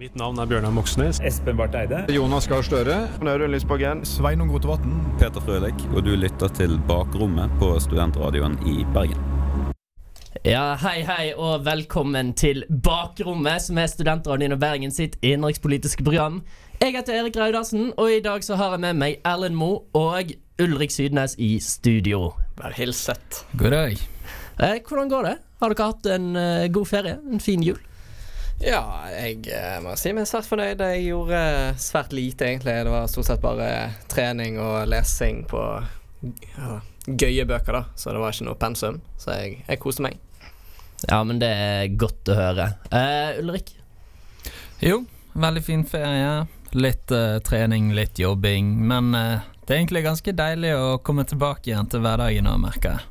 Mitt navn er Bjørnar Moxnes. Espen Barth Eide. Jonas Gahr Støre. Audun Lysbakken. Sveinung Rotevatn. Peter Frølik, og du lytter til Bakrommet på Studentradioen i Bergen. Ja, hei, hei, og velkommen til Bakrommet, som er Studentradioen i Bergen sitt innenrikspolitiske program. Jeg heter Erik Raudarsen, og i dag så har jeg med meg Erlend Moe og Ulrik Sydnes i studio. Vær hilset. God dag. Eh, hvordan går det? Har dere hatt en uh, god ferie? En fin jul? Ja, jeg eh, må si meg svært fornøyd. Jeg gjorde eh, svært lite, egentlig. Det var stort sett bare trening og lesing på ja, gøye bøker, da. Så det var ikke noe pensum. Så jeg, jeg koste meg. Ja, men det er godt å høre. Uh, Ulrik? Jo, veldig fin ferie. Litt uh, trening, litt jobbing. Men uh, det er egentlig ganske deilig å komme tilbake igjen til hverdagen nå, merker jeg.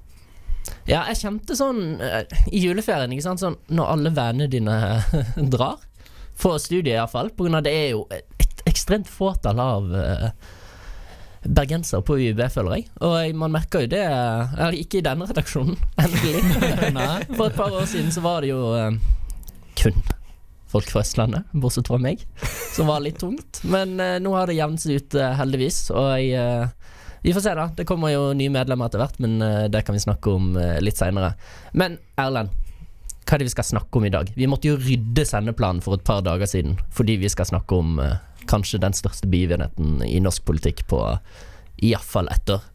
Ja, jeg kjente sånn eh, i juleferien, ikke sant, sånn når alle vennene dine drar. For studiet iallfall. Av det er jo et ekstremt fåtall av bergenser bergensere på UiB, føler jeg. Og man merker jo det Eller ikke i denne redaksjonen, endelig. For et par år siden så var det jo eh, kun folk fra Østlandet, bortsett fra meg, som var litt tungt. Men eh, nå har det jevnet seg ut, eh, heldigvis. Og jeg eh, vi får se, da. Det kommer jo nye medlemmer etter hvert, men eh, det kan vi snakke om eh, litt seinere. Men Erlend, hva er det vi skal snakke om i dag? Vi måtte jo rydde sendeplanen for et par dager siden, fordi vi skal snakke om eh, kanskje den største begivenheten i norsk politikk på iallfall ett år.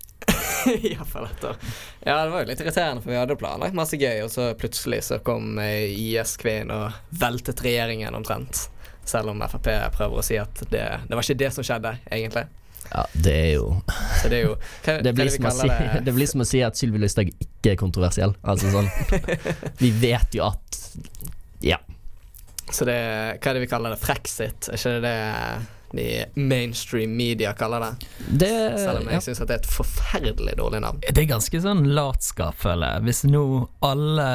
Iallfall etter. Ja, det var jo litt irriterende, for vi hadde planlagt masse gøy, og så plutselig så kom eh, IS-kvinnen og veltet regjeringen omtrent. Selv om Frp prøver å si at det, det var ikke det som skjedde, egentlig. Ja, det er jo Så det er jo hva, Det blir, hva si, det blir som å si at Sylvi Lysthaug ikke er kontroversiell. Altså sånn Vi vet jo at Ja. Så det, hva er det vi kaller det? Frexit? Er ikke det det de mainstream media kaller det? Det Selv om ja. jeg syns det er et forferdelig dårlig navn. Det er ganske sånn latskap, føler jeg. Hvis nå alle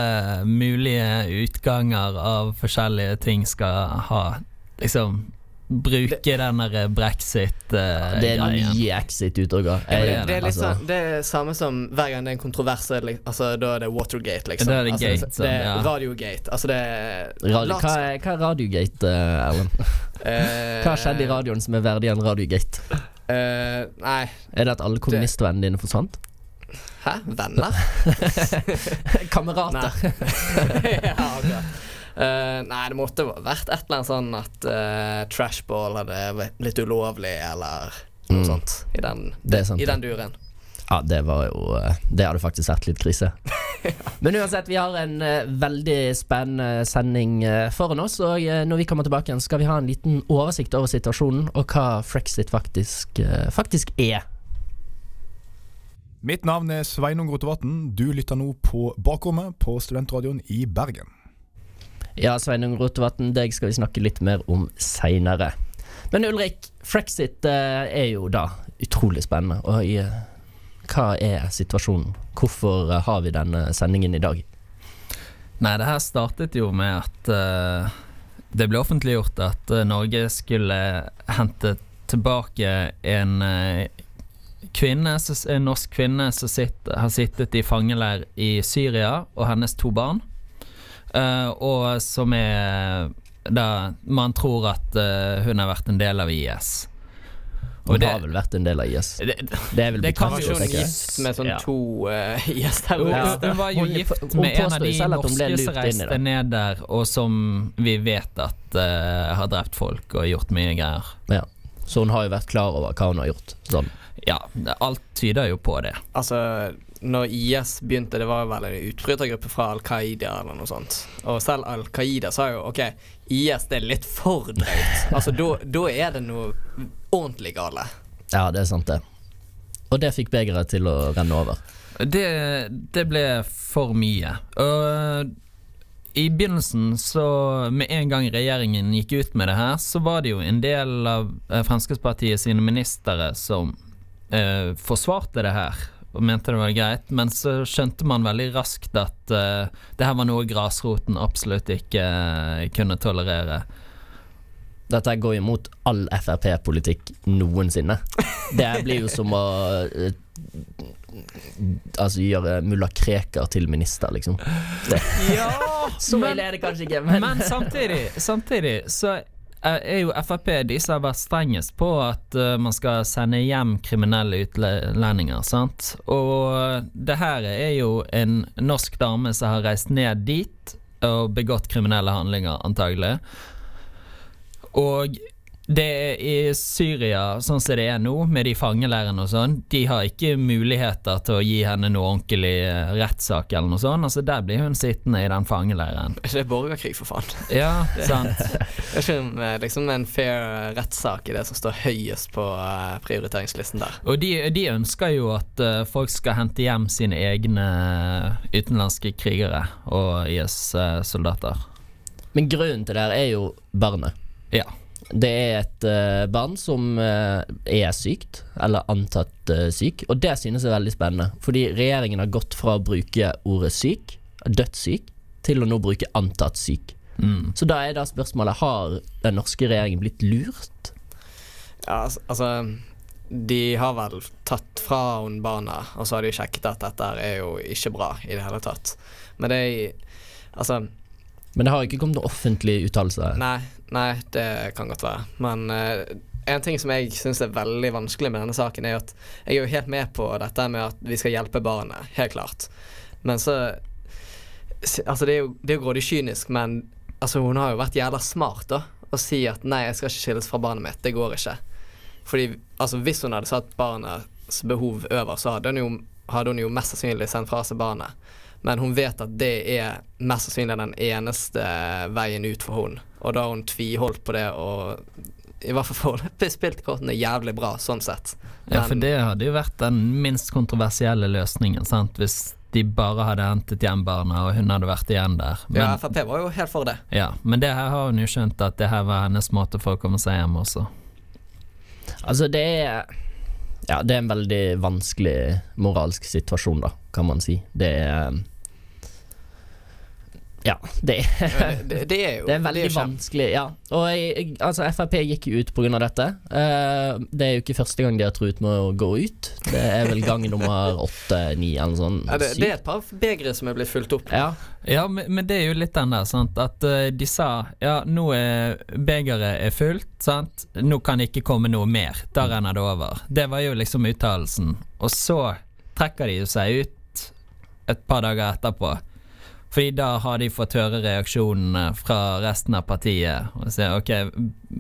mulige utganger av forskjellige ting skal ha liksom Bruke den der brexit uh, Det er nye exit-utdrag. Ja, det, det er liksom, altså, sånn Det er samme som hver gang det er en kontrovers, er det, altså, da er det Watergate, liksom. Det er det altså, gate, sånn, det er ja. Radiogate. Altså, det er radio, hva, er, hva er Radiogate, eh, Erlend? Eh, Hva har skjedd i radioen som er verdig en Radiogate? Uh, nei, Er det at alle kommunistvennene dine forsvant? hæ? Venner? Kamerater. Ja, akkurat. Eh, nei, det måtte vært et eller annet sånn at uh, trashball hadde blitt ulovlig, eller noe Mm. sånt. I den, Det sant, i den duren. Ja, det var jo eh, Det hadde faktisk vært litt krise. Men uansett, vi har en eh, veldig spennende sending eh, foran oss. Og eh, når vi kommer tilbake igjen, skal vi ha en liten oversikt over situasjonen og hva Frexit faktisk, eh, faktisk er. Mitt navn er Sveinung Rotevatn. Du lytter nå på Bakrommet på Studentradioen i Bergen. Ja, Sveinung Rotevatn, deg skal vi snakke litt mer om seinere. Men Ulrik, Frexit eh, er jo da utrolig spennende. Og eh, hva er situasjonen? Hvorfor eh, har vi denne sendingen i dag? Nei, det her startet jo med at uh, det ble offentliggjort at uh, Norge skulle hente tilbake en uh, kvinne, en norsk kvinne som sitt, har sittet i fangeleir i Syria, og hennes to barn. Eh, og som er da Man tror at eh, hun har vært en del av IS. Hun Og det- har vel vært en del av IS. Det, Det er vel Det kan jo. Gift med sånn Ja. to uh, IS-terrorister. hun var jo Hun- gift hun med en av de norske som reiste ned der, og som vi vet at uh, har drept folk og gjort mye greier. Ja. Så hun har jo vært klar over hva hun har gjort. Sånn. Ja, alt tyder jo på det. Altså, når IS begynte, det var vel en utbrytergruppe fra Al Qaida eller noe sånt. Og selv Al Qaida sa jo OK, IS det er litt for drøyt. Altså, da er det noe ordentlig gale. Ja, det er sant, det. Og det fikk begeret til å renne over. Det, det ble for mye. Og i begynnelsen, så med en gang regjeringen gikk ut med det her, så var det jo en del av eh, Fremskrittspartiet sine ministre som eh, forsvarte det her. Og mente det var greit, men så skjønte man veldig raskt at uh, det her var noe grasroten absolutt ikke uh, kunne tolerere. Dette går jo imot all Frp-politikk noensinne. Det blir jo som å uh, Altså gjøre mulla Krekar til minister, liksom. Det. Ja, Så ille er det kanskje ikke, men, Men samtidig, samtidig så er er jo Frp de som har vært strengest på at eh, man skal sende hjem kriminelle utlendinger, sant. Og det her er jo en norsk dame som har reist ned dit og begått kriminelle handlinger, antagelig. Og det er i Syria, sånn som det er nå, med de fangeleirene og sånn, de har ikke muligheter til å gi henne noe ordentlig eh, rettssak eller noe sånt. Altså Der blir hun sittende i den fangeleiren. Det er borgerkrig, for faen. Ja, sant. Det er ikke en, eh, liksom en fair eh, rettssak i det som står høyest på prioriteringslisten der. Og de, de ønsker jo at folk skal hente hjem sine egne utenlandske krigere og IS-soldater. Men grunnen til det her er jo barnet. Ja. Det er et uh, barn som uh, er sykt, eller antatt uh, syk, og det synes jeg er veldig spennende. Fordi regjeringen har gått fra å bruke ordet syk, dødssyk, til å nå bruke antatt syk. Mm. Så da er da spørsmålet Har den norske regjeringen blitt lurt? Ja, altså, De har vel tatt fra hun barna, og så har de sjekket at dette er jo ikke bra i det hele tatt. Men det er Altså, Men det har ikke kommet noen offentlig uttalelse. nei, nei, det kan godt være. Men eh, en ting som jeg syns er veldig vanskelig med denne saken, er at jeg er jo helt med på dette med at vi skal hjelpe barnet, helt klart. Men så Altså, det er jo, det er jo grådig kynisk, men altså, hun har jo vært jævla smart, da. Å si at nei, jeg skal ikke skilles fra barnet mitt. Det går ikke. Fordi altså, hvis hun hadde satt barnets behov over, så hadde hun jo, hadde hun jo mest sannsynlig sendt fra seg barnet. Men hun vet at det er mest sannsynlig den eneste veien ut for hun Og da har hun tviholdt på det og i hvert fall foreløpig spilt kortene jævlig bra, sånn sett. Ja, for det hadde jo vært den minst kontroversielle løsningen, sant? hvis de bare hadde hentet hjem barna, og hun hadde vært igjen der. Men, Ja, ja, Frp var jo helt for det. Ja, men det her har hun jo skjønt at det her var hennes måte for å komme seg hjem også. Altså, det er Ja, det er en veldig vanskelig moralsk situasjon, da, kan man si. Det er Ja, det er Det, det er jo Det er veldig det er vanskelig, ja. Og jeg, altså Frp gikk jo ut pga. dette. Uh, det er jo ikke første gang de har truet med å gå ut. Det er vel gang nummer åtte-ni eller noe sånt. Ja, det, det er et par begre som er blitt fulgt opp. Ja, Ja, men, men det er jo litt den der, sant. At uh, de sa ja, nå er begeret er fullt, sant. Nå kan det ikke komme noe mer. Da renner det over. Det var jo liksom uttalelsen. Og så trekker de jo seg ut et par dager etterpå. Fordi da har de fått høre reaksjonene fra resten av partiet. Og sier ok,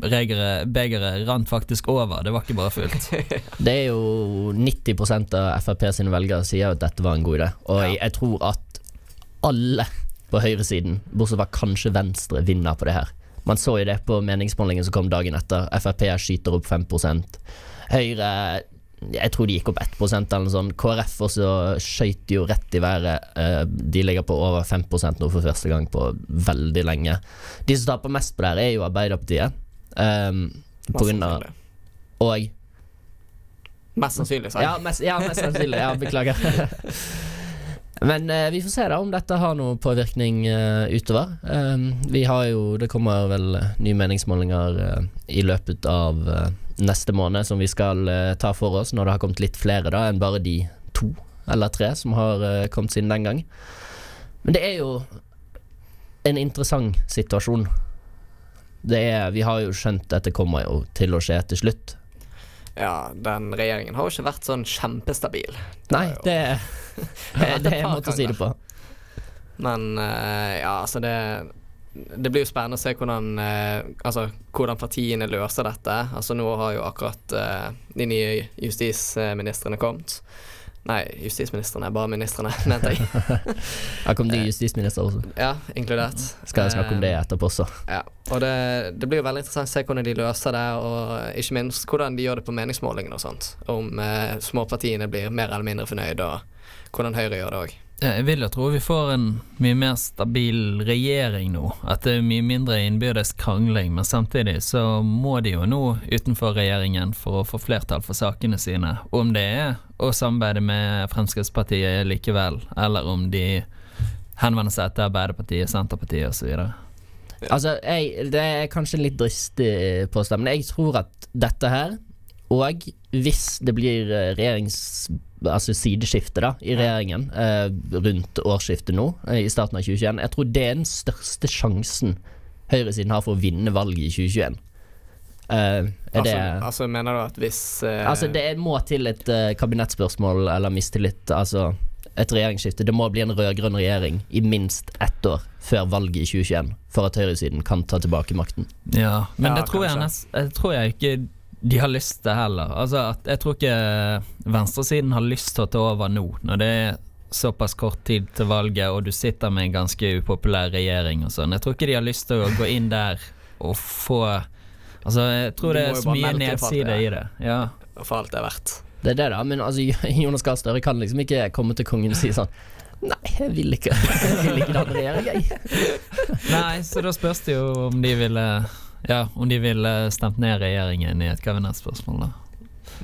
begeret, rant faktisk over, det var ikke bare fullt. Det er jo 90% av Frp sine velgere sier at dette var en god idé. Og jeg, jeg tror at alle på høyresiden, bortsett fra kanskje Venstre, vinner på det her. Man så jo det på meningsmålingen som kom dagen etter. Frp skyter opp 5% Høyre jeg tror de gikk opp 1 eller noe sånt. KrF også skøyt jo rett i været. Eh, De ligger på over 5% nå for første gang på veldig lenge. De som taper mest på det her, er jo Arbeiderpartiet. Um, på grunn av. Og Mest sannsynlig, sa jeg. ja, mest, ja, mest sannsynlig. Ja, beklager. Men eh, vi får se da om dette har noe påvirkning eh, utover. Um, vi har jo Det kommer vel eh, nye meningsmålinger eh, i løpet av eh, neste måned som vi skal eh, ta for oss, når det har kommet litt flere da enn bare de to eller tre som har eh, kommet siden den gang. Men det er jo en interessant situasjon. Det er, vi har jo skjønt at dette kommer jo til å skje til slutt. Ja, den regjeringen har jo ikke vært sånn kjempestabil. Nei, jo- det, det et er en måte å si det på. Men eh, ja, altså det Det blir jo spennende å se hvordan eh, Altså hvordan partiene løser dette. Altså nå har jo akkurat eh, de nye justisministrene kommet. Nei, justisministrene, bare ministrene, mente jeg. Her kom ny justisminister også. Ja, inkludert. Skal jeg snakke om det etterpå også. Ja, og det, det blir jo veldig interessant å se hvordan de løser det, og ikke minst hvordan de gjør det på meningsmålingene og sånt. Om eh, småpartiene blir mer eller mindre fornøyd, og hvordan Høyre gjør det òg. Jeg vil jo tro vi får en mye mer stabil regjering nå. At det er mye mindre innbyrdes krangling. Men samtidig så må de jo nå utenfor regjeringen for å få flertall for sakene sine. Om det er å samarbeide med Fremskrittspartiet likevel, eller om de henvender seg til Arbeiderpartiet, Senterpartiet osv. Altså, jeg, det er kanskje en litt dristig påstand, men jeg tror at dette her, og hvis det blir eh, regjerings... Altså sideskifte da, i regjeringen eh, rundt årsskiftet nå, eh, i starten av 2021, jeg tror det er den største sjansen høyresiden har for å vinne valget i 2021. Eh, er det Altså, altså mener du at hvis eh, Altså, det må til et uh, kabinettspørsmål eller mistillit. Altså et regjeringsskifte. Det må bli en rød-grønn regjering i minst ett år før valget i 2021 for at høyresiden kan ta tilbake makten. Ja, men Ja, det tror jeg, jeg tror jeg ikke de har lyst til heller. Altså at Jeg tror ikke venstresiden har lyst til å ta over nå, når det er såpass kort tid til valget og du sitter med en ganske upopulær regjering og sånn. Jeg tror ikke de har lyst til å gå inn der og få Altså, jeg tror De det er så mye det det nedside i det. Ja. For alt det er verdt. Det er det, da. Men altså, Jonas Gahr Støre kan liksom ikke komme til kongen og si sånn Nei, jeg vil ikke Jeg vil ikke danne regjering, jeg. Nei, så da spørs det jo om de ville Ja, om de ville stemt ned regjeringen i et kabinettspørsmål, da.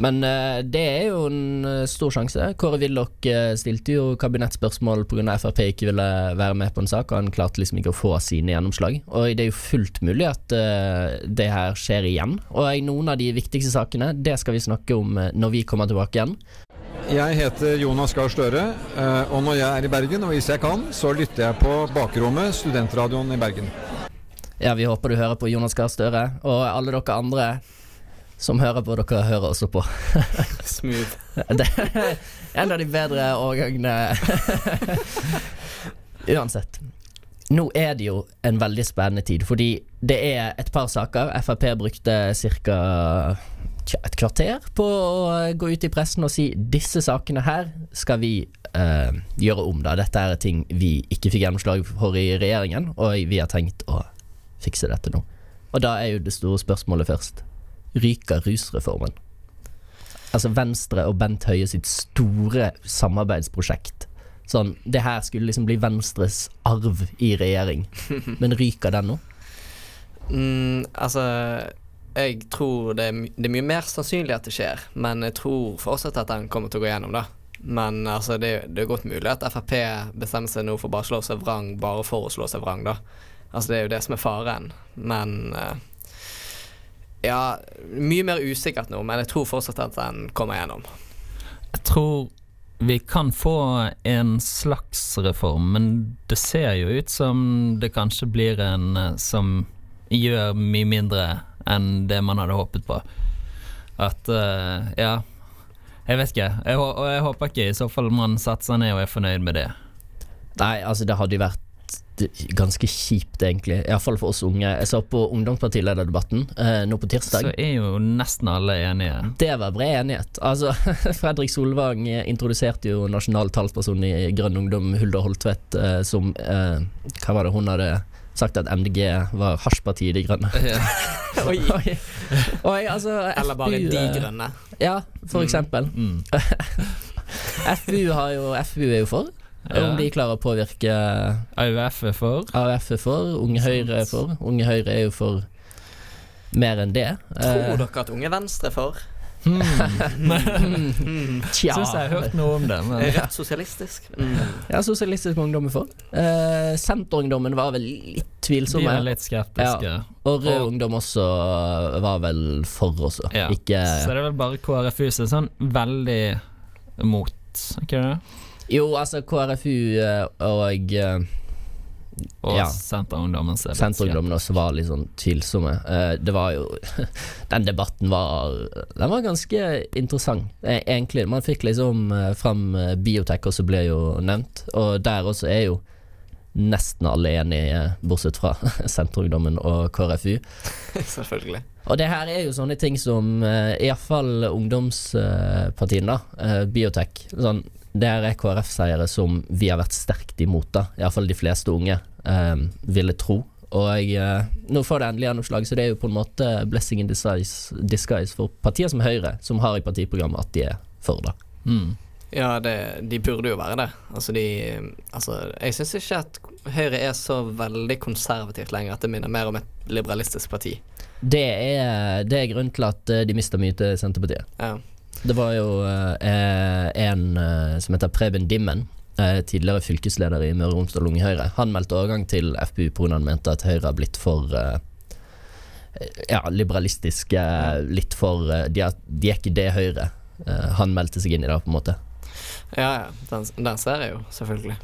Men uh, det er jo en eh, stor sjanse. Kåre Willoch uh, stilte jo kabinettspørsmål pga. Frp ikke ville være med på en sak, og han klarte liksom ikke å få sine gjennomslag. Og det er jo fullt mulig at eh, det her skjer igjen. Og noen av de viktigste sakene, det skal vi snakke om eh, når vi kommer tilbake igjen. Jeg heter Jonas Gahr Støre, eh, og når jeg er i Bergen, og hvis jeg kan, så lytter jeg på Bakrommet, studentradioen i Bergen. Ja, vi håper du hører på Jonas Gahr Støre, og alle dere andre som hører på, dere hører også på. Smooth. Det er en av de bedre årgangene Uansett. Nå er det jo en veldig spennende tid, fordi det er et par saker. Frp brukte ca. et kvarter på å gå ut i pressen og si disse sakene her skal vi eh, gjøre om. da Dette er ting vi ikke fikk gjennomslag for i regjeringen, og vi har tenkt å fikse dette nå. Og da er jo det store spørsmålet først. Ryker rusreformen? Altså Venstre og Bent Høie sitt store samarbeidsprosjekt. Sånn, Det her skulle liksom bli Venstres arv i regjering. Men ryker den nå? Mm, altså Jeg tror det er, det er mye mer sannsynlig at det skjer, men jeg tror fortsatt at den kommer til å gå gjennom, da. Men altså, det, det er godt mulig at Frp bestemmer seg nå for bare å slå seg vrang bare for å slå seg vrang, da. Altså, det er jo det som er faren. Men uh, Ja, mye mer usikkert nå, men jeg tror fortsatt at den kommer gjennom. Jeg tror vi kan få en slags reform, men det ser jo ut som det kanskje blir en eh, som gjør mye mindre enn det man hadde håpet på. At uh, Ja. Jeg vet ikke. Jeg, og jeg håper ikke i så fall man satser ned og er fornøyd med det. Nei, altså det hadde jo vært ganske kjipt, egentlig. Iallfall for oss unge. Jeg så på ungdomspartilederdebatten eh, nå på tirsdag Så er jo nesten alle enige. Det var bred enighet. Altså, Fredrik Solvang eh, introduserte jo nasjonal talsperson i Grønn Ungdom, Hulda Holtvedt, eh, som eh, Hva var det hun hadde sagt at MDG var hasjpartiet De Grønne? Oi. Oi. Oi, altså, Eller bare De eh, grønne. Ja, for Mm. eksempel. Mm. FU, har jo, FU er jo for. Ja. Om de klarer å påvirke AUF er for. AUF er for, Unge Høyre er for. Unge Høyre er jo for mer enn det. Tror Eh, dere at Unge Venstre er for? Hmm. Mm. Tja. Syns jeg har hørt noe om det, men Rødt sosialistisk? Mm. Ja, Sosialistisk Ungdom er for. Eh, Senterungdommen var vel litt de er litt skeptiske. Og Rød og- Ungdom også var vel for også. Ja. Ikke Så det er vel bare KrFU som er sånn veldig mot, ikke det? Jo, altså KrFU eh, og eh, Og Ja. Senterungdommen Senterungdommen også var litt sånn tvilsomme. Eh, det var jo Den debatten var Den var ganske interessant, eh, egentlig. Man fikk liksom fram biotek, og også ble jo nevnt, og der også er jo nesten alle enige, bortsett fra Senterungdommen og KrFU. Selvfølgelig. Og det her er jo sånne ting som uh, iallfall ungdomspartiene, da. biotek. Sånn, det er KrF-seiere som vi har vært sterkt imot, da. Iallfall de fleste unge eh, ville tro. Og eh, nå får det endelig gjennomslag, så det er jo på en måte blessing in disguise, disguise for partier som Høyre, som har i partiprogrammet at de er for, det. Mm. Ja, det, de burde jo være det. Altså, de Altså, jeg syns ikke at Høyre er så veldig konservativt lenger, at det minner mer om et liberalistisk parti. Det er, det er grunnen til at eh, de mister mye til Senterpartiet. Ja. Det var jo eh, en eh, som heter Preben Dimmen, eh, tidligere fylkesleder i Møre og Romsdal Unge Høyre. Han meldte overgang til FPU pga. han mente at Høyre har blitt for eh, ja, liberalistiske. Litt for eh, de, er, de er ikke det Høyre eh, han meldte seg inn i, det, på en måte. Ja, ja. Den, den ser jeg jo, selvfølgelig.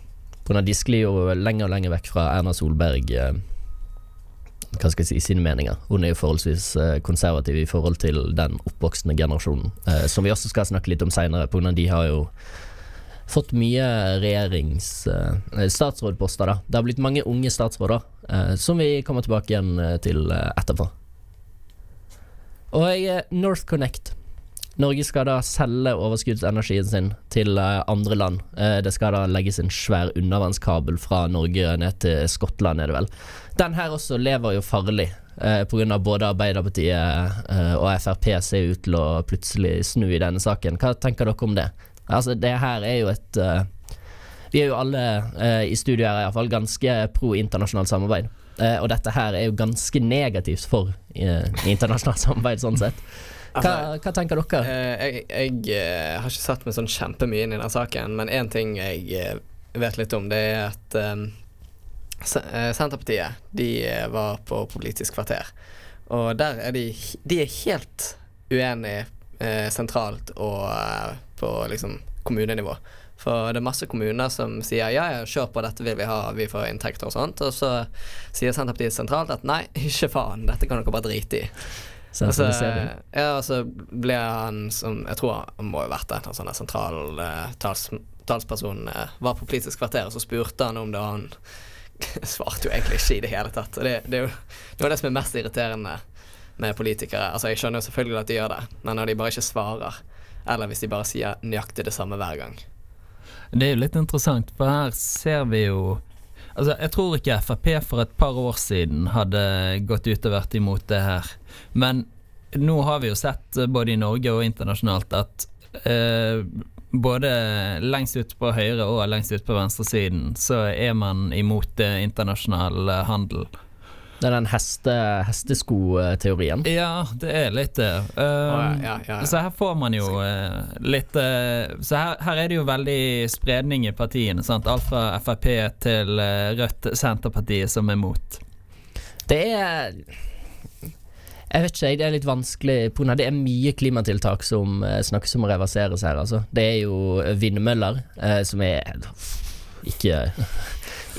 Av de sklir jo lenger og lenger vekk fra Erna Solberg. Eh, hva skal jeg si, sine meninger. Hun er jo forholdsvis eh, konservativ i forhold til den oppvoksende generasjonen, eh, som vi også skal snakke litt om seinere, pga. de har jo fått mye regjerings... eh, statsrådposter, da. Det har blitt mange unge statsråder, som vi kommer tilbake igjen til etterpå. Og jeg, North Connect. Norge skal da selge overskuddsenergien sin til andre land. Det skal da legges en svær undervannskabel fra Norge ned til Skottland, er det vel. Den her også lever jo farlig, eh, pga. både Arbeiderpartiet eh, og Frp ser ut til å plutselig snu i denne saken. Hva tenker dere om det? Altså, det her er jo et eh, Vi er jo alle eh, i studio her iallfall ganske pro internasjonalt samarbeid. Eh, og dette her er jo ganske negativt for eh, internasjonalt samarbeid, sånn sett. Hva, hva tenker dere? Eh, jeg jeg eh, har ikke satt meg sånn kjempemye inn i den saken, men én ting jeg vet litt om, det er at Senterpartiet de eh, var på Politisk kvarter, og der er de De er helt uenige eh, sentralt og eh, på liksom kommunenivå. For det er masse kommuner som sier ja, ja, kjør på, dette vil vi ha, vi får inntekter og sånt. Og så sier Senterpartiet sentralt at nei, ikke faen, dette kan dere bare drite i. Så, altså, ja, og så ble han som Jeg tror han må ha vært en sånn der sentral eh, tals, talsperson eh, Var på Politisk kvarter, og så spurte han om det, og han svarte jo egentlig ikke i det hele tatt. Og det, det er jo det, er det som er mest irriterende med politikere. Altså Jeg skjønner jo selvfølgelig at de gjør det, men når de bare ikke svarer, eller hvis de bare sier nøyaktig det samme hver gang. Det er jo litt interessant, for her ser vi jo Altså, jeg tror ikke Frp for et par år siden hadde gått ut og vært imot det her. Men nå har vi jo sett eh, både i Norge og internasjonalt at eh, både lengst ute på høyre og lengst ute på venstresiden så er man imot internasjonal handel. Det er den heste, hesteskoteorien. Ja, det er litt det. Um, ja, ja, ja. Så her får man jo uh, litt uh, Så her, her er det jo veldig spredning i partiene. Sant? Alt fra Frp til uh, Rødt, Senterpartiet som er mot. Det er Jeg vet ikke, det er litt vanskelig av Det er mye klimatiltak som eh, snakkes om å reverseres her, altså. Det er jo vindmøller, eh, som er Ikke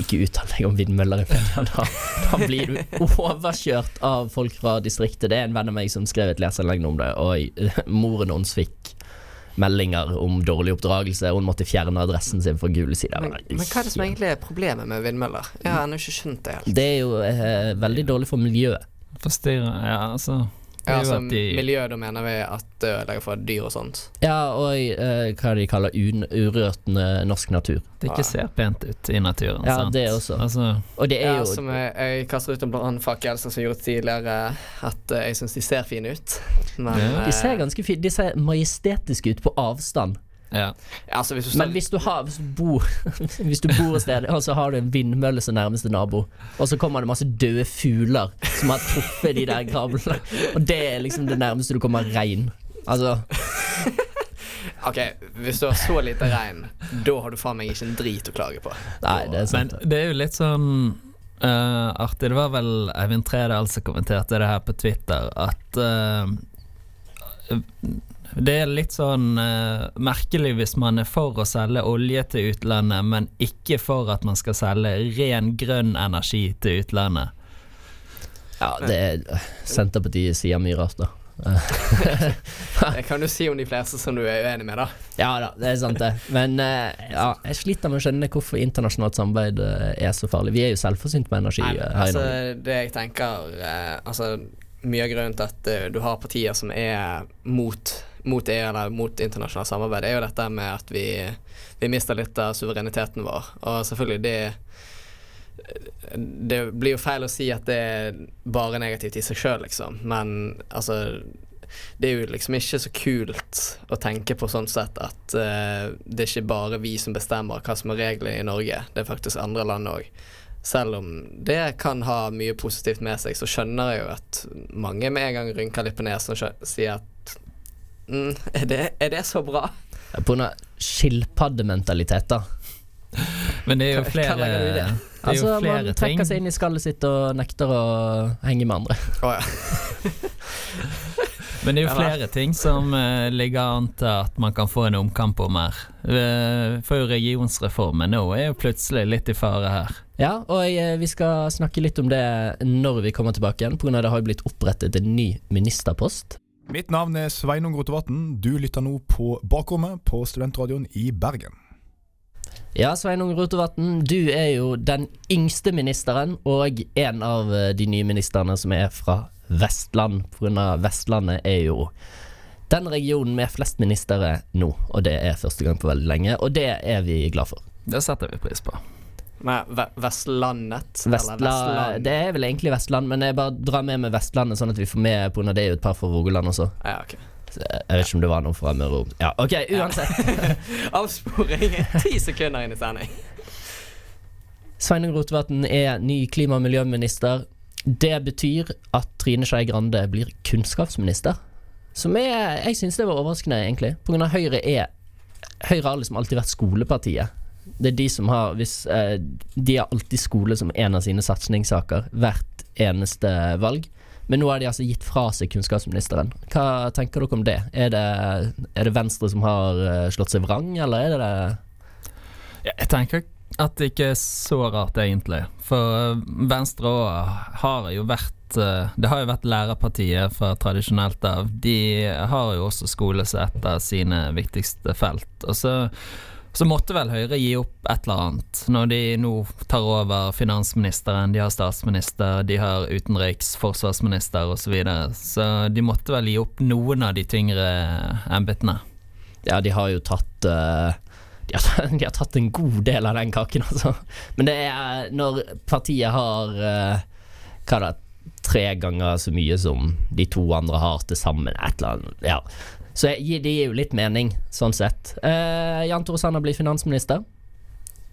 ikke uttal deg om vindmøller i media. Da, da blir du overkjørt av folk fra distriktet. Det er en venn av meg som skrev et leserinnlegg om det, og moren hans fikk meldinger om dårlig oppdragelse. Hun måtte fjerne adressen sin fra gule sider. Men, men hva er det som egentlig er problemet med vindmøller? Jeg har ennå ikke skjønt det helt. Det er jo eh, veldig dårlig for miljøet. Forstyrre Ja, altså Ja, altså, de miljø, da mener vi at det ødelegger for dyr og sånt. Ja, og eh, hva de kaller un urørt norsk natur. Det ikke ser pent ut i naturen. Ja, sant? det også. Altså, Og det er Ja, jo som jeg, jeg kaster ut en brannfakkel, som jeg gjorde tidligere, at jeg syns de ser fine ut. Men Ja. De ser ganske fine De ser majestetiske ut på avstand. Ja. altså, hvis du Men hvis du, har, hvis du bor Hvis du bor et sted, og så har du en vindmølle som nærmeste nabo, og så kommer det masse døde fugler som har truffet de der kablene, og det er liksom det nærmeste du kommer regn. Altså Ok, hvis du har så lite regn, da har du faen meg ikke en drit å klage på. Nei, det er Men sant. det er jo litt sånn uh, artig. Det var vel Eivind Tredal som kommenterte det her på Twitter, at eh, det er litt sånn uh, merkelig hvis man er for å selge olje til utlandet, men ikke for at man skal selge ren grønn energi til utlandet. Ja, det er Senterpartiet sier mye rart, da. Det kan du si om de fleste som du er uenig med, da. Ja da, det er sant det. Men eh, ja, jeg sliter med å skjønne hvorfor internasjonalt samarbeid eh, er så farlig. Vi er jo selvforsynt med energi Nei, her altså, i Norge. det jeg tenker Altså, mye av grunnen til at du har partier som er mot mot EU eller mot internasjonalt samarbeid, er jo dette med at vi, vi mister litt av suvereniteten vår. Og selvfølgelig, det Det blir jo feil å si at det er bare negativt i seg sjøl, liksom. Men altså det er jo liksom ikke så kult å tenke på sånn sett at uh, det er ikke bare vi som bestemmer hva som er reglene i Norge, det er faktisk andre land òg. Selv om det kan ha mye positivt med seg, så skjønner jeg jo at mange med en gang rynker litt på nesen og sier at mm, er, det, er det så bra? På grunn av skilpaddementalitet, da. Men det er jo flere hva legger du i det? det er Altså, jo man flere ting. trekker seg inn i skallet sitt og nekter å henge med andre. Oh, ja. Men det er jo flere ting som uh, ligger an til at man kan få en omkamp om her. Uh, for regionsreformen nå er jo plutselig litt i fare her. Ja, og jeg, vi skal snakke litt om det når vi kommer tilbake igjen, pga. det har jo blitt opprettet en ny ministerpost. Mitt navn er Sveinung Rotevatn. Du lytter nå på Bakrommet på Studentradioen i Bergen. Ja, Sveinung Rotevatn, du er jo den yngste ministeren, og en av eh, de nye ministrene som er fra Vestland. Pga. Vestlandet er jo den regionen med flest ministre nå, og det er første gang på veldig lenge, og det er vi glad for. Det setter vi pris på. Vestlandet? eller Vestla, Vestland? det er vel egentlig Vestland, men jeg bare drar med med Vestlandet, sånn at vi får med pga. det er jo et par fra Rogaland også. Ja, okay. Jeg vet ikke om det var noe fra Møre Ja, ok, uansett. Avsporing. Ti sekunder inn i sending. Sveinung Rotevatn er ny klima- og miljøminister. Det betyr at Trine Skei Grande blir kunnskapsminister. Som er Jeg syns det var overraskende, egentlig. På grunn av Høyre er Høyre har liksom alltid vært skolepartiet. Det er de som har hvis, eh, De har alltid skole som en av sine satsingssaker hvert eneste valg. Men nå har de altså gitt fra seg kunnskapsministeren. Hva tenker dere om det? Er det, er det Venstre som har eh, slått seg vrang, eller er det det jeg tenker at det ikke er så rart, egentlig. For eh, Venstre har jo vært eh, Det har jo vært lærerpartiet fra tradisjonelt av. De har jo også skole som et av sine viktigste felt. Og så, så måtte vel Høyre gi opp et eller annet, når de nå tar over finansministeren, de har statsminister, de har utenriks, forsvarsminister osv. Så, videre. så de måtte vel gi opp noen av de tyngre embetene. Ja, de har jo tatt uh, de, har, de har tatt en god del av den kaken, altså. Men det er når partiet har uh, Hva da Tre ganger så mye som de to andre har til sammen. Et eller annet. Ja. Så det gir jo litt mening, sånn sett. Eh, Jan Tore Sanner blir finansminister.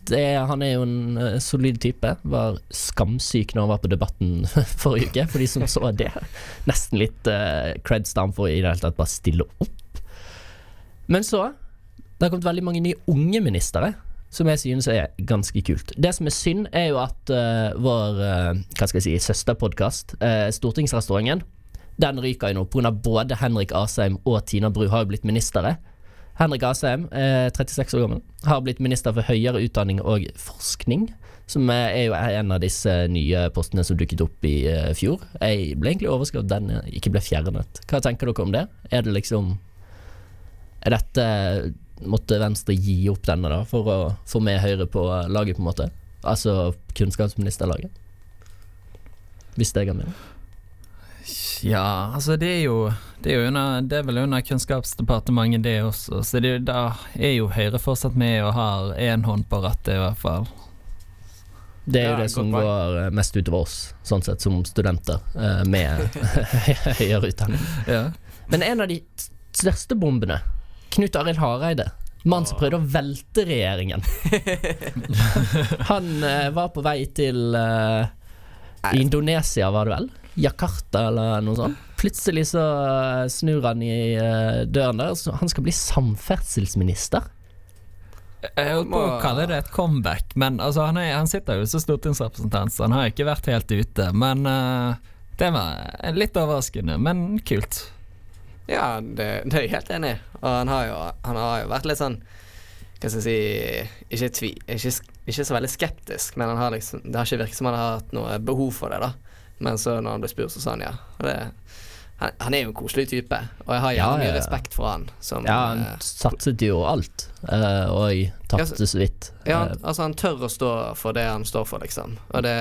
Det, han er jo en uh, solid type. Var skamsyk når han var på Debatten forrige uke, for de som så det. Nesten litt uh, creds til han for i det hele tatt bare stille opp. Men så det har kommet veldig mange nye unge ministre, som jeg synes er ganske kult. Det som er synd, er jo at uh, vår hva skal jeg si, søsterpodkast, Stortingsrestauranten, den ryker jo nå pga. både Henrik Asheim og Tina Bru har jo blitt ministre. Henrik Asheim, eh, 36 år gammel, har blitt minister for høyere utdanning og forskning. Som eh, er jo en av disse nye postene som dukket opp i eh, fjor. Jeg ble egentlig overrasket over at den eh, ikke ble fjernet. Hva tenker dere om det? Er det liksom Er dette Måtte Venstre gi opp denne da for å få med Høyre på laget, på en måte? Altså kunnskapsministerlaget? Hvis det ga mening? Ja, altså det er jo Det er, jo under, det er vel under Kunnskapsdepartementet det også, så det, da er jo Høyre fortsatt med og har én hånd på rattet, i hvert fall. Det er jo Ja, det som går eh, mest utover oss, sånn sett, som studenter eh, med høyere utdanning. Ja. Men en av de største bombene, Knut Arild Hareide, mannen som prøvde å velte regjeringen. Han eh, var på vei til eh, Indonesia, var det vel? Jakarta eller noe sånt. Plutselig så eh, snur han i eh, døren der. Så han skal bli samferdselsminister. Jeg holdt på å kalle det et comeback, men altså, han, er, han sitter jo som stortingsrepresentant, så han har ikke vært helt ute. Men uh, det var litt overraskende, men kult. Ja, det, det er jeg helt enig i. Og han har, jo, han har jo vært litt sånn Hva skal jeg si Ikke, tvi, ikke, ikke så veldig skeptisk, men han har liksom, det har ikke virket som han har hatt noe behov for det. da Men så når han ble spurt, så sa han ja. Og det, han, han er jo en koselig type, og jeg har Ja, gjerne mye ja. respekt for han. Som, Ja, han uh, satset jo alt, uh, og tapte så vidt. ja, Eh, han, altså han tør å stå for det han står for, liksom. Og det,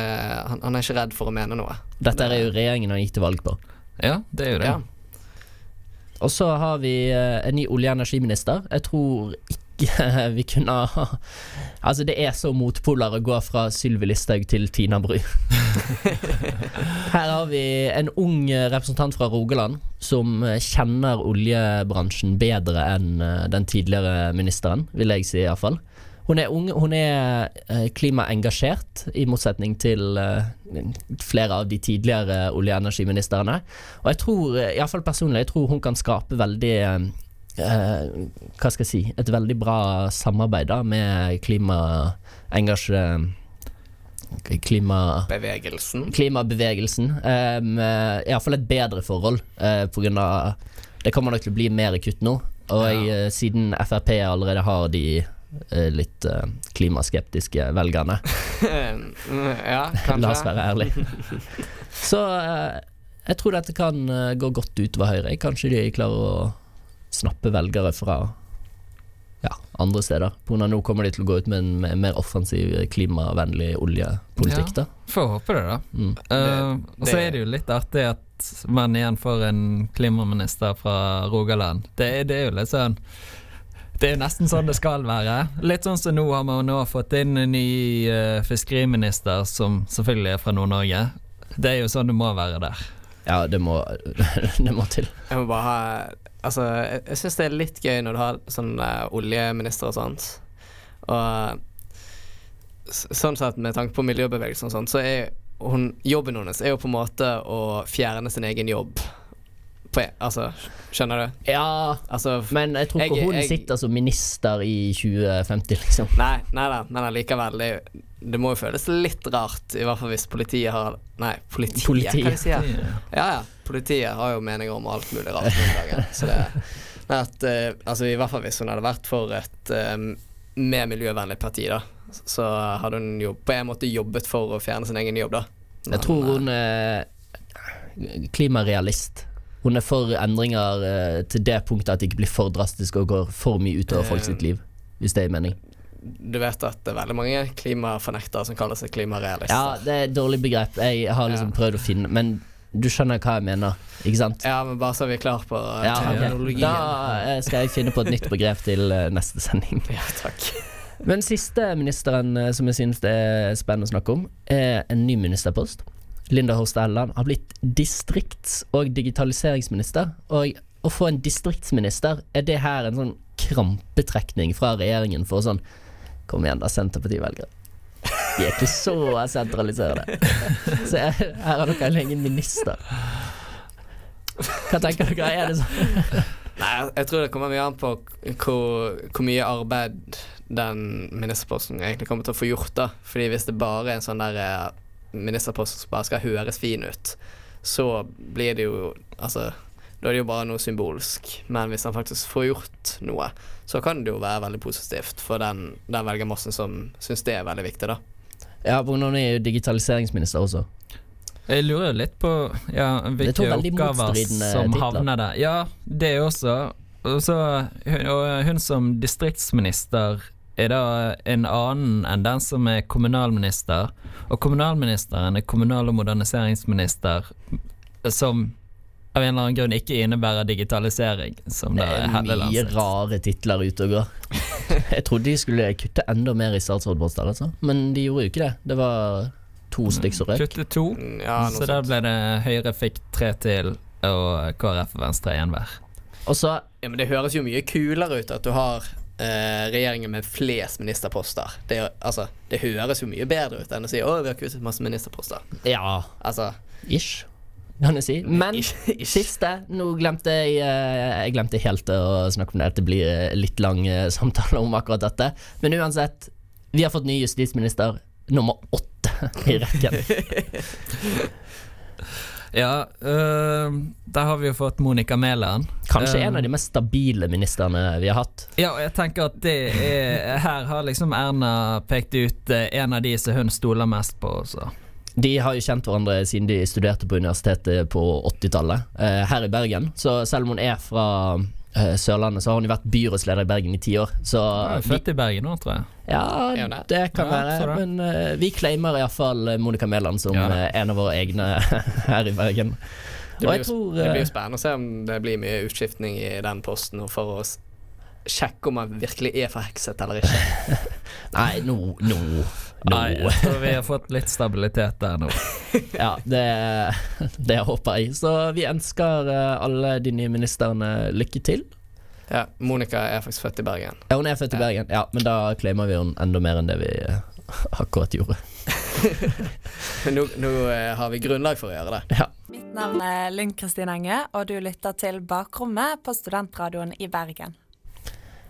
han, han er ikke redd for å mene noe. Dette er jo regjeringen han gikk til valg på. Ja, det er jo det. Ja. Og så har vi eh, en ny olje- og energiminister. Jeg tror ikke vi kunne ha Altså, det er så motpoler å gå fra Sylvi Listhaug til Tina Bru. Her har vi en ung representant fra Rogaland som kjenner oljebransjen bedre enn eh, den tidligere ministeren, vil jeg si iallfall. Hun er ung, hun er eh, klimaengasjert, i motsetning til eh, flere av de tidligere olje- og energiministrene. Og jeg tror, iallfall personlig, jeg tror hun kan skape veldig Hva skal jeg si Et veldig bra samarbeid da med klimaengasje... klima... Bevegelsen. klimabevegelsen. Um, Iallfall et bedre forhold, uh, av Det kommer nok til å bli mer kutt nå. Og Ja. eh, siden Frp allerede har de uh, litt uh, klimaskeptiske velgerne, ja, kanskje. la oss være ærlige, så eh, jeg tror dette kan eh, gå godt utover Høyre. Kanskje de klarer å snappe velgere fra ja, andre steder. På grunn av nå kommer de til å gå ut med en med en mer offensiv, klimavennlig oljepolitikk. Ja, Får håpe det, da. mm. Uh, og så er det jo litt artig at man igjen får en klimaminister fra Rogaland. Det, det er jo litt sånn Det er jo nesten sånn det skal være. Litt sånn som nå har man nå fått inn en ny uh, fiskeriminister som selvfølgelig er fra Nord-Norge. Det er jo sånn det må være der. Ja, det må, det må til. Jeg må bare ha Altså, jeg, jeg syns det er litt gøy når du har sånn uh, oljeminister og sånt. Og sånn sett, med tanke på miljøbevegelsen og sånt, så er hun Jobben hennes er jo på en måte å fjerne sin egen jobb. På, altså, skjønner du? Ja, Altså men jeg tror ikke Jeg- hun jeg- sitter som minister i 2050, liksom. Nei, nei da, men allikevel. Det, det må jo føles litt rart, i hvert fall hvis politiet har Nei, politiet, Politiet. jeg si Ja ja, politiet har jo meninger om alt mulig rart om dagen. Så det men at, eh, altså I hvert fall hvis hun hadde vært for et eh, mer miljøvennlig parti, da, så hadde hun jo på en måte jobbet for å fjerne sin egen jobb, da. Jeg tror hun er klimarealist. Hun er for endringer eh, til det punktet at det ikke blir for drastisk og går for mye utover folk sitt liv. Hvis det er mening. Du vet at det er veldig mange klimafornektere som kaller seg klimarealister. Ja, det er et dårlig begrep. Jeg har liksom Ja. prøvd å finne Men du skjønner hva jeg mener, ikke sant? Ja, men bare så vi er klar på Ja, ok. terminologien. Da eh, skal jeg finne på et nytt begrep til eh, neste sending. Ja, takk. Men siste ministeren eh, som jeg synes det er spennende å snakke om, er en ny ministerpost. Linda Hofstad Helleland har blitt distrikts- og digitaliseringsminister. Og å få en distriktsminister, er det her en sånn krampetrekning fra regjeringen for sånn Kom igjen, da, Senterparti-velgere. Vi er ikke så sentraliserende. Så her har dere en egen minister. Hva tenker dere? Er det sånn? Nei, jeg tror det kommer mye an på hvor, hvor mye arbeid den ministerposten egentlig kommer til å få gjort. da Fordi hvis det bare er en sånn der eh, ministerpost som bare skal høres fin ut, så blir det jo Altså, da er det jo bare noe symbolsk. Men hvis han faktisk får gjort noe, så kan det jo være veldig positivt for den, den velgermassen som syns det er veldig viktig, da. Ja, hun er jo digitaliseringsminister også. Jeg lurer litt på ja, er hvilke oppgaver som titler. havner der. Ja, det også. Og så hun, og hun som distriktsminister er da en annen enn den som er kommunalminister. Og kommunalministeren er kommunal- og moderniseringsminister, som av en eller annen grunn ikke innebærer digitalisering, som Det er mye rare titler ute og går. Jeg trodde de skulle kutte enda mer i statsrådposter, altså. men de gjorde jo ikke det. Det var to stykk som røk. Kutte to, Mm, Ja, så da sånt. ble det Høyre fikk tre til, og KrF og Venstre én hver. Ja, men det høres jo mye kulere ut at du har eh, regjeringen med flest ministerposter. Det, altså, det høres jo mye bedre ut enn å si 'Å, vi har kuttet masse ministerposter'. Ja, Altså ish, kan du si. Men siste Nå glemte jeg eh, Jeg glemte helt å snakke om det. Det blir eh, litt lang eh, samtale om akkurat dette. Men uansett, vi har fått ny justisminister nummer åtte i rekken. Ja, øh, der har vi jo fått Monica Mæland. Kanskje Um, en av de mest stabile ministrene vi har hatt. Ja, og jeg tenker at det er Her har liksom Erna pekt ut en av de som hun stoler mest på også. De har jo kjent hverandre siden de studerte på universitetet på 80-tallet, eh, her i Bergen. Så selv om hun er fra eh, Sørlandet, så har hun jo vært byrådsleder i Bergen i ti år. Så Hun er vi, født i Bergen nå, tror jeg. ja, det? kan Ja, være. det. Men eh, vi claimer iallfall Monica Mæland som Ja. eh, en av våre egne her i Bergen. Det blir, jo, tror det blir eh, jo spennende å se om det blir mye utskiftning i den posten for å sjekke om han virkelig er forhekset eller ikke. Nei, nå nå, Nei, jeg tror vi har fått litt stabilitet der nå. Ja, det, det håper jeg. Så vi ønsker eh, alle de nye ministrene lykke til. Ja, Monica er faktisk født i Bergen. Ja, hun er født i Ja. Bergen, ja, men da claimer vi henne enda mer enn det vi eh, akkurat gjorde. Nå, nå eh, har vi grunnlag for å gjøre det. Ja. Mitt navn er Lynn Kristin Enge, og du lytter til Bakrommet på Studentradioen i Bergen.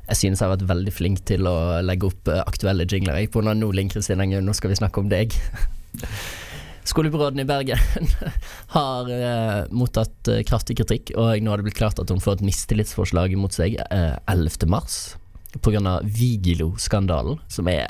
Jeg synes jeg har vært veldig flink til å legge opp eh, aktuelle jingler. Jeg på nå, Kristin Engen, nå skal vi snakke om deg. Skolebyråden i Bergen har eh, mottatt eh, kraftig kritikk, og nå har det blitt klart at hun får et mistillitsforslag mot seg eh, 11. mars pga. Vigilo-skandalen, som er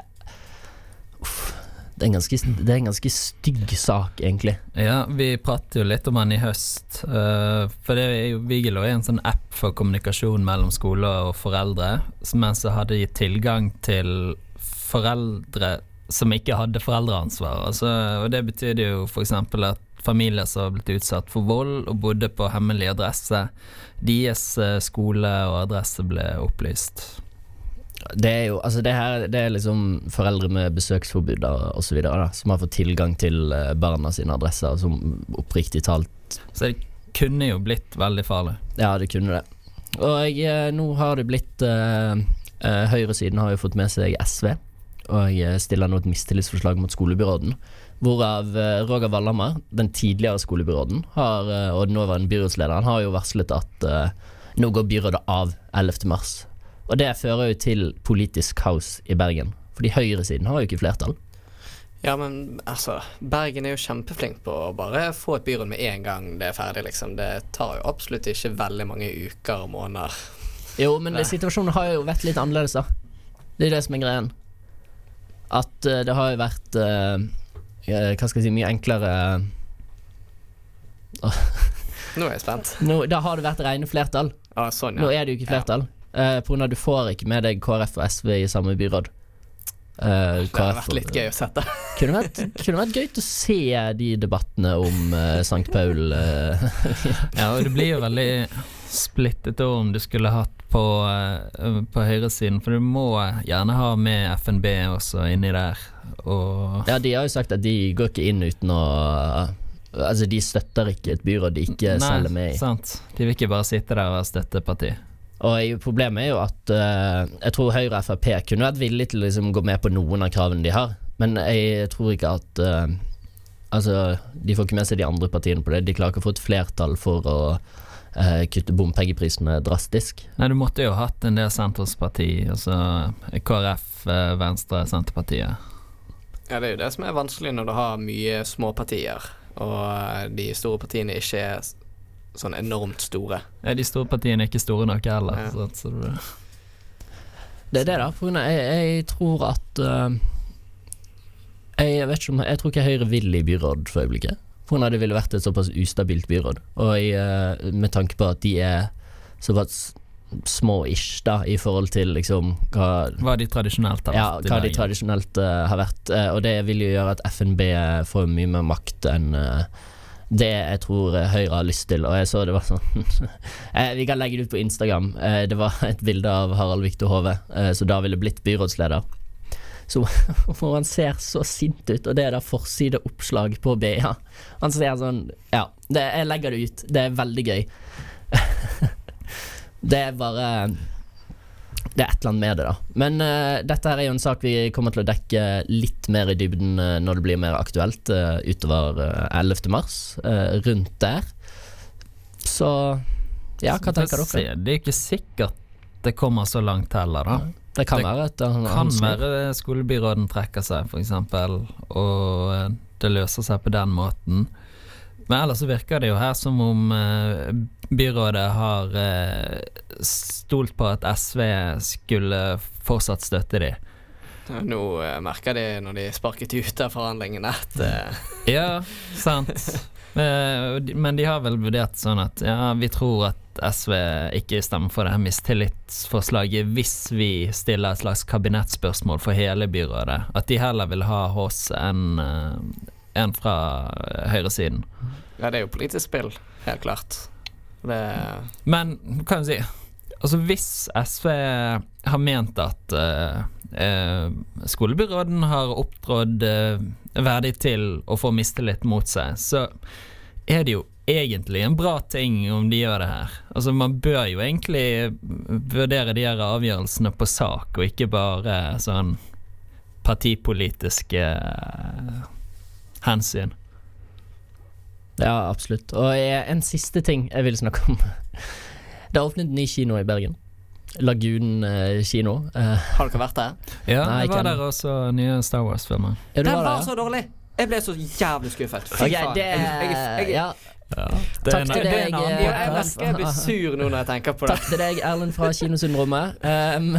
Uff. Det er, en ganske, det er en ganske stygg sak, egentlig. Ja, vi pratet jo litt om den i høst. Uh, for det er jo Vigelo er en sånn app for kommunikasjon mellom skoler og foreldre. Mens jeg hadde gitt tilgang til foreldre som ikke hadde foreldreansvar. Altså, og det betydde jo f.eks. at familier som har blitt utsatt for vold og bodde på hemmelig adresse, deres eh, skole og adresse ble opplyst. Det er jo altså det her Det er liksom foreldre med besøksforbud da, som har fått tilgang til eh, barna sine adresser, som oppriktig talt Så det kunne jo blitt veldig farlig. Ja, det kunne det. Og jeg, nå har det blitt uh, uh, Høyresiden har jo fått med seg SV, og jeg stiller nå et mistillitsforslag mot skolebyråden. Hvorav eh, Roger Valhammer, den tidligere skolebyråden, har, eh, og den nåværende byrådslederen, har jo varslet at eh, nå går byrådet av 11. mars. Og det fører jo til politisk kaos i Bergen. Fordi høyresiden har jo ikke flertall. Ja, men altså, Bergen er jo kjempeflink på å bare få et byråd med en gang det er ferdig, liksom. Det tar jo absolutt ikke veldig mange uker og måneder. Jo, men Nei. det, situasjonen har jo vært litt annerledes, da. Det er det som er greien. At uh, det har jo vært eh, Hva skal jeg si Mye enklere Nå er jeg spent. nå, Da har det vært rene flertall. Ah, sånn, Nå er det jo ikke flertall. Eh, på grunn av at du får ikke med deg KrF og SV i samme byråd. Eh, Det har vært litt gøy å sette. Kunne vært, kunne vært gøy å se de debattene om uh, St. Paul. eh. Ja, og det blir jo veldig splittet om du skulle hatt på, eh, på høyresiden, for du må gjerne ha med FNB også inni der. Og ja, de har jo sagt at de går ikke inn uten å Altså, de støtter ikke et byråd de ikke selger med i. sant. De vil ikke bare sitte der og være støtteparti. Og problemet er jo at uh, jeg tror Høyre og Frp kunne vært villige til å liksom gå med på noen av kravene de har, men jeg tror ikke at uh, Altså, de får ikke med seg de andre partiene på det. De klarer ikke å få et flertall for å uh, kutte bompengeprisene drastisk. Nei, du måtte jo hatt en del sentrumsparti, altså KrF, Venstre, Senterpartiet. Ja, det er jo det som er vanskelig når du har mye småpartier, og de store partiene ikke er sånn enormt store. Ja, de store partiene er ikke store nok heller. Ja. Så, så det, Det er det, da. For jeg, jeg tror at uh, jeg, vet ikke om, jeg tror ikke Høyre vil i byråd for øyeblikket. For hun hadde det ville vært et såpass ustabilt byråd. Og jeg, eh, med tanke på at de er såpass små-ish da i forhold til liksom hva hva de tradisjonelt har vært Ja, hva de tradisjonelt uh, har vært. Uh, og det vil jo gjøre at FNB får mye mer makt enn eh, det jeg tror eh, Høyre har lyst til. Og jeg så det var sånn eh, Vi kan legge det ut på Instagram. Eh, det var et bilde av Harald Viktor Hove, Så som da ville blitt byrådsleder. Så hvor han ser så sint ut, og det er da forsideoppslag på BA. Han ser sånn Ja, det, jeg legger det ut. Det er veldig gøy. det er bare det er et eller annet med det, da. Men uh, dette her er jo en sak vi kommer til å dekke litt mer i dybden uh, når det blir mer aktuelt uh, utover eh, 11. mars. rundt der. Så ja, hva tenker dere? Det er ikke sikkert det kommer så langt heller, da. Det kan Det være at han, kan han være skolebyråden trekker seg, f.eks., og det løser seg på den måten. Men ellers så virker det jo her som om eh, byrådet har eh, stolt på at SV skulle fortsatt støtte de. Nå eh, merker de når de sparket ut av forhandlingene at eh, Ja, sant. Eh, Men de har vel vurdert sånn at ja, vi tror at SV ikke stemmer for det her mistillitsforslaget hvis vi stiller et slags kabinettspørsmål for hele byrådet. At de heller vil ha oss enn eh, enn fra høyresiden. Ja, det er jo politisk spill, helt klart. Det Men hva kan jeg si Altså Hvis SV har ment at uh, uh, skolebyråden har opptrådt uh, verdig til å få mistillit mot seg, så er det jo egentlig en bra ting om de gjør det her. Altså Man bør jo egentlig vurdere de her avgjørelsene på sak, og ikke bare sånn partipolitiske eh, in. Ja, absolutt. Og en siste ting jeg vil snakke om. Det er åpnet ny kino i Bergen. Lagunen eh, kino. Eh, Har dere vært der? Ja, Nei, jeg var ikke der også nye Star Wars-filmer. ja, Den var var så dårlig! Jeg ble så jævlig skuffet. Fy Ok, faen. det Jeg- jeg- jeg- Ja, Det Takk til deg, en annen eh, Ja, jeg blir sur nå når jeg tenker på det. takk til deg, Erlend fra Kinosyndromet. Um,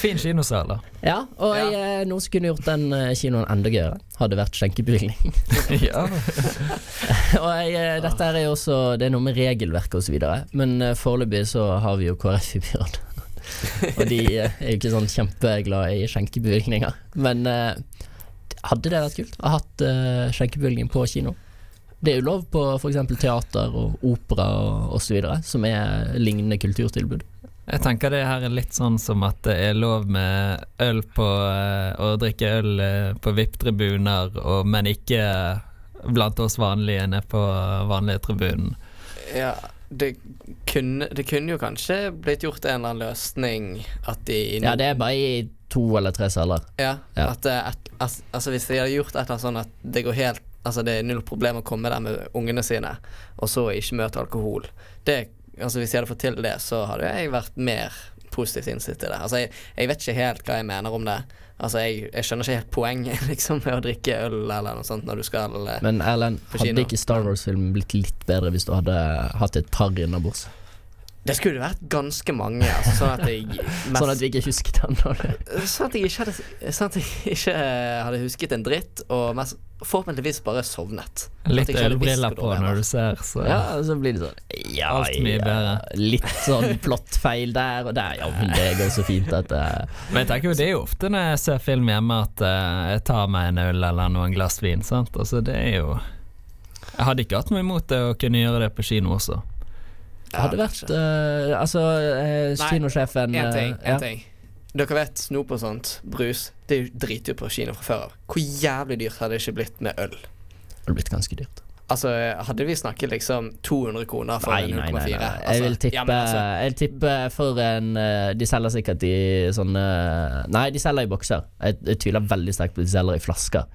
fin kinosal, da. ja, og Ja. Jeg, noe som kunne gjort den eh, kinoen enda gøyere, hadde vært skjenkebevilgning. ja. og jeg, eh, dette er jo også Det er noe med regelverket osv., men foreløpig så har vi jo KrF i byrådet. og de er jo ikke sånn kjempeglade i skjenkebevilgninger. Men hadde det vært kult å ha hatt uh, skjenkebevilgning på kino? Det er jo lov på f.eks. teater og opera og osv., som er lignende kulturtilbud. Jeg tenker det her er litt sånn som at det er lov med øl på eh, Å drikke øl eh, på VIP-tribuner, men ikke blant oss vanlige nede på vanlige tribunen. Ja, det kunne, det kunne jo kanskje blitt gjort en eller annen løsning at de Ja, det er bare i to eller tre saler. Ja, Ja. At, det- at, at altså hvis de hadde gjort et eller annet sånn at det går helt Altså det er null problem å komme der med ungene sine, og så ikke møte alkohol. Det, altså Hvis jeg hadde fått til det, så hadde jeg vært mer positivt innstilt til det. Altså jeg, jeg vet ikke helt hva jeg mener om det. Altså Jeg, jeg skjønner ikke helt poenget liksom med å drikke øl eller noe sånt når du skal eh, Men Erlend, hadde ikke Star Wars-filmen blitt litt bedre hvis du hadde hatt et par innabords? Det skulle vært ganske mange, altså, sånn at jeg mest, Sånn at vi ikke husket den. Sånn at jeg ikke hadde, sånn at jeg ikke hadde husket en dritt, og mest, forhåpentligvis bare sovnet. Litt ølbriller på når du ser, så Ja, så blir det sånn ja, Alt mye ja, bedre. Litt sånn plottfeil der og der. Ja, men det går så fint at eh, Men jeg tenker jo det er jo ofte når jeg ser film hjemme at eh, jeg tar meg en øl eller noen glass vin. Sant? Altså det er jo Jeg hadde ikke hatt noe imot det å kunne gjøre det på kino også. Hadde vært uh, Altså, uh, kinosjefen En ting, En en ting. Dere vet snop og sånt, brus, det er jo dritdyrt på kino fra før av. Hvor jævlig dyrt hadde det ikke blitt med øl? Det hadde blitt ganske dyrt. Altså, hadde vi snakket liksom 200 kroner for Nei, en nei, nei, 0,4? nei. Altså, Jeg vil tippe, ja, altså, jeg vil tippe for en eh, De selger sikkert i sånne Nei, de selger i bokser. Jeg, jeg tviler veldig sterkt på at de selger i flasker.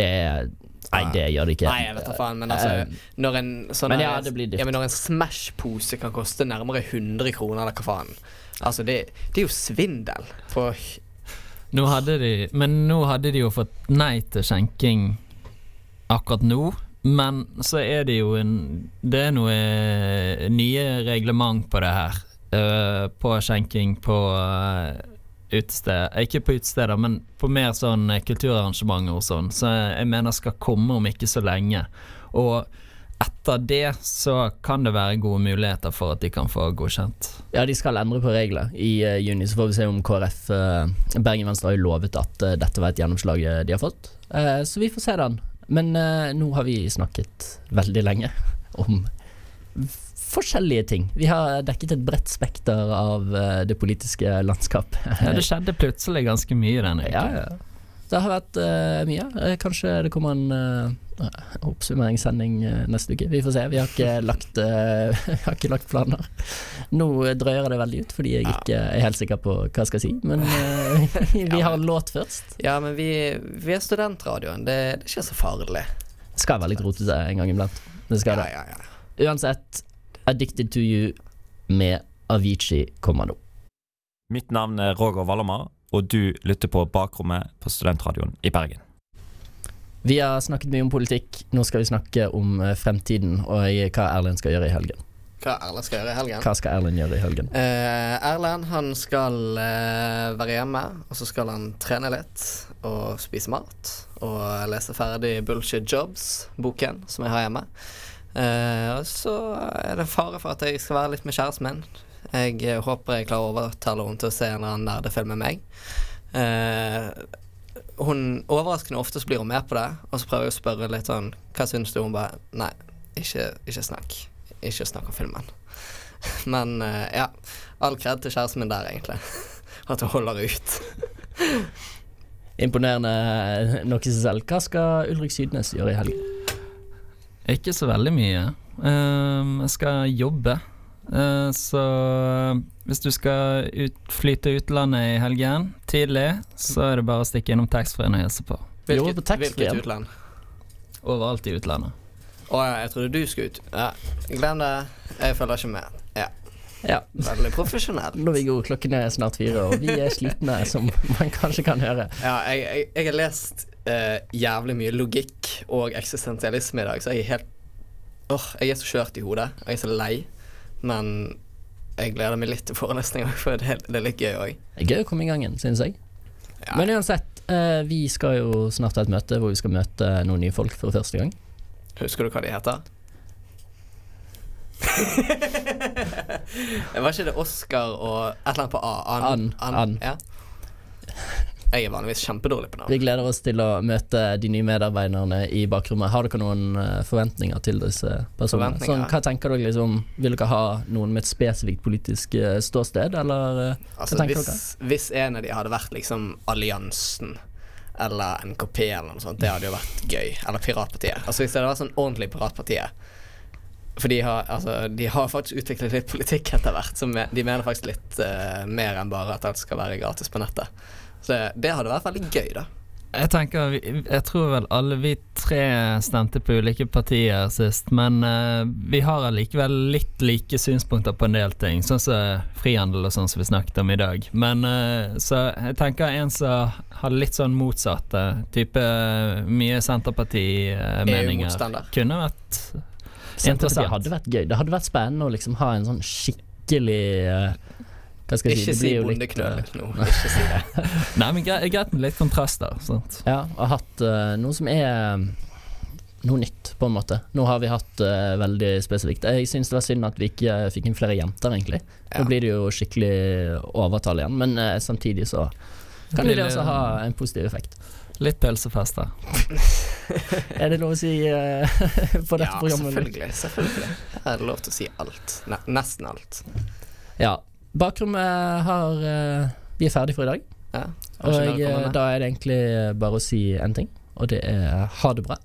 Det er Nei, det gjør det ikke. Nei, jeg vet da faen, men altså Eh, Når en sånne, Men ja, det blir dyrt. Ja, men når en Smash-pose kan koste nærmere 100 kroner, eller hva faen. Altså, det, det er jo svindel på Nå hadde de, men nå hadde de jo fått nei til skjenking akkurat nå. Men så er det jo en Det er noe eh, nye reglement på det her. Uh, på skjenking på uh, utested Ikke på utesteder, men på mer sånn eh, kulturarrangementer og sånn. Så jeg mener skal komme om ikke så lenge. Og etter det så kan det være gode muligheter for at de kan få godkjent. Ja, de skal endre på regler i uh, juni, så får vi se om KrF uh, Bergen Venstre har jo lovet at uh, dette var et gjennomslag eh, de har fått. Eh, så vi får se den. Men eh, nå har vi snakket veldig lenge om forskjellige ting. Vi har dekket et bredt spekter av eh, det politiske landskap. Ja, det skjedde plutselig ganske mye denne uken. Ja, ja. Det har vært uh, mye. Eh, kanskje det kommer en uh, oppsummeringssending neste uke. Vi får se. Vi har ikke lagt, uh, har ikke lagt planer. Nå drøyer det veldig ut fordi jeg ikke er helt sikker på hva jeg skal si. Men vi har en låt først. Ja, men vi, vi er studentradioen. Det, det er ikke så farlig. Det skal være litt rotete en gang iblant. Det skal det. ja, ja. Uansett, 'Addicted to You' med Avicii kommer nå. Mitt navn er Roger Vallermar, og du lytter på Bakrommet på Studentradioen i Bergen. Vi har snakket mye om politikk. Nå skal vi snakke om eh, fremtiden og hva Erlend skal gjøre i helgen. Hva Erlend skal gjøre i helgen? Hva skal Erlend gjøre i helgen? Eh, Erlend han skal eh, være hjemme, og så skal han trene litt og spise mat. Og lese ferdig Bullshit Jobs-boken som jeg har hjemme. Eh, og så er det fare for at jeg skal være litt med kjæresten min. Jeg eh, håper jeg klarer å overtale henne til å se en eller annen nerdefilm med meg. Eh, hun Overraskende ofte så blir hun med på det, og så prøver jeg å spørre litt sånn Hva syns du? Hun bare Nei, ikke, ikke snakk. Ikke snakk om filmen. Men eh, ja, all kred til kjæresten min der, egentlig. At hun holder ut. Imponerende nok selv. Hva skal Ulrik Sydnes gjøre i helgen? Ikke så veldig mye. Um, jeg skal jobbe. Uh, så hvis du skal ut, fly til utlandet i helgen tidlig, så er det bare å stikke innom taxfree-en og hilse på. Hvilket, hvilket utland? Overalt i utlandet. Å ja, jeg trodde du skulle ut. Ja, Glem det. Jeg følger ikke med. Ja. Ja. Veldig profesjonell. Nå-Viggo, klokken er snart fire, og vi er slitne, som man kanskje kan høre. Ja, jeg, jeg, jeg har lest uh, jævlig mye logikk og eksistensialisme i dag, så jeg er helt Åh, jeg er så skjørt i hodet. Jeg er så lei. Men jeg gleder meg litt til forelesninga, for det det er litt gøy òg. Gøy å komme i gangen, synes jeg. Men uansett, uh, vi skal jo snart ha et møte hvor vi skal møte noen nye folk for første gang. Husker du hva de heter? Var ikke det Oscar og et eller annet på A? Ann. An. Ja. Jeg er vanligvis kjempedårlig på Vi gleder oss til å møte de nye medarbeiderne i bakrommet. Har dere noen eh, forventninger til disse personene? Sånn, hva tenker dere liksom Vil dere ha noen med et spesifikt politisk eh, ståsted, eller altså, hva tenker hvis, dere? hvis en av de hadde vært liksom Alliansen eller NKP eller noe sånt, det hadde jo vært gøy. Eller Piratpartiet. Altså Hvis det hadde vært sånn ordentlig Piratpartiet For de har, altså, de har faktisk utviklet litt politikk etter hvert. Som de mener faktisk litt uh, mer enn bare at alt skal være gratis på nettet. Så det, det hadde vært veldig gøy, da. Jeg tenker, Jeg tror vel alle vi tre stemte på ulike partier sist, men uh, vi har allikevel litt like synspunkter på en del ting, sånn som frihandel og sånn som vi snakket om i dag. Men uh, så jeg tenker en som har litt sånn motsatte, type mye Senterparti-meninger, kunne vært Senterpartiet interessant. hadde vært gøy. Det hadde vært spennende å liksom ha en sånn skikkelig eh, Hva skal jeg Ikke si? si Det bondeknøl nå. Ikke si det. Nei, men greit, med litt kontraster. Sant? Ja, og hatt uh, noe som er eh, noe nytt, på en måte. Nå har vi hatt uh, veldig spesifikt. Jeg syns det var synd at vi ikke fikk inn flere jenter, egentlig. Ja. Nå blir det jo skikkelig overtall igjen, men samtidig så kan det det- også ha en positiv effekt. Litt pølsefester. Er det lov å si uh, på dette Ja, programmet? selvfølgelig. selvfølgelig. Her er det lov til å si alt. Ne nesten alt. Ja. Bakrommet har uh, Vi er ferdig for i dag. Ja. Og komme eh, da er det egentlig bare å si én ting, og det er ha det bra.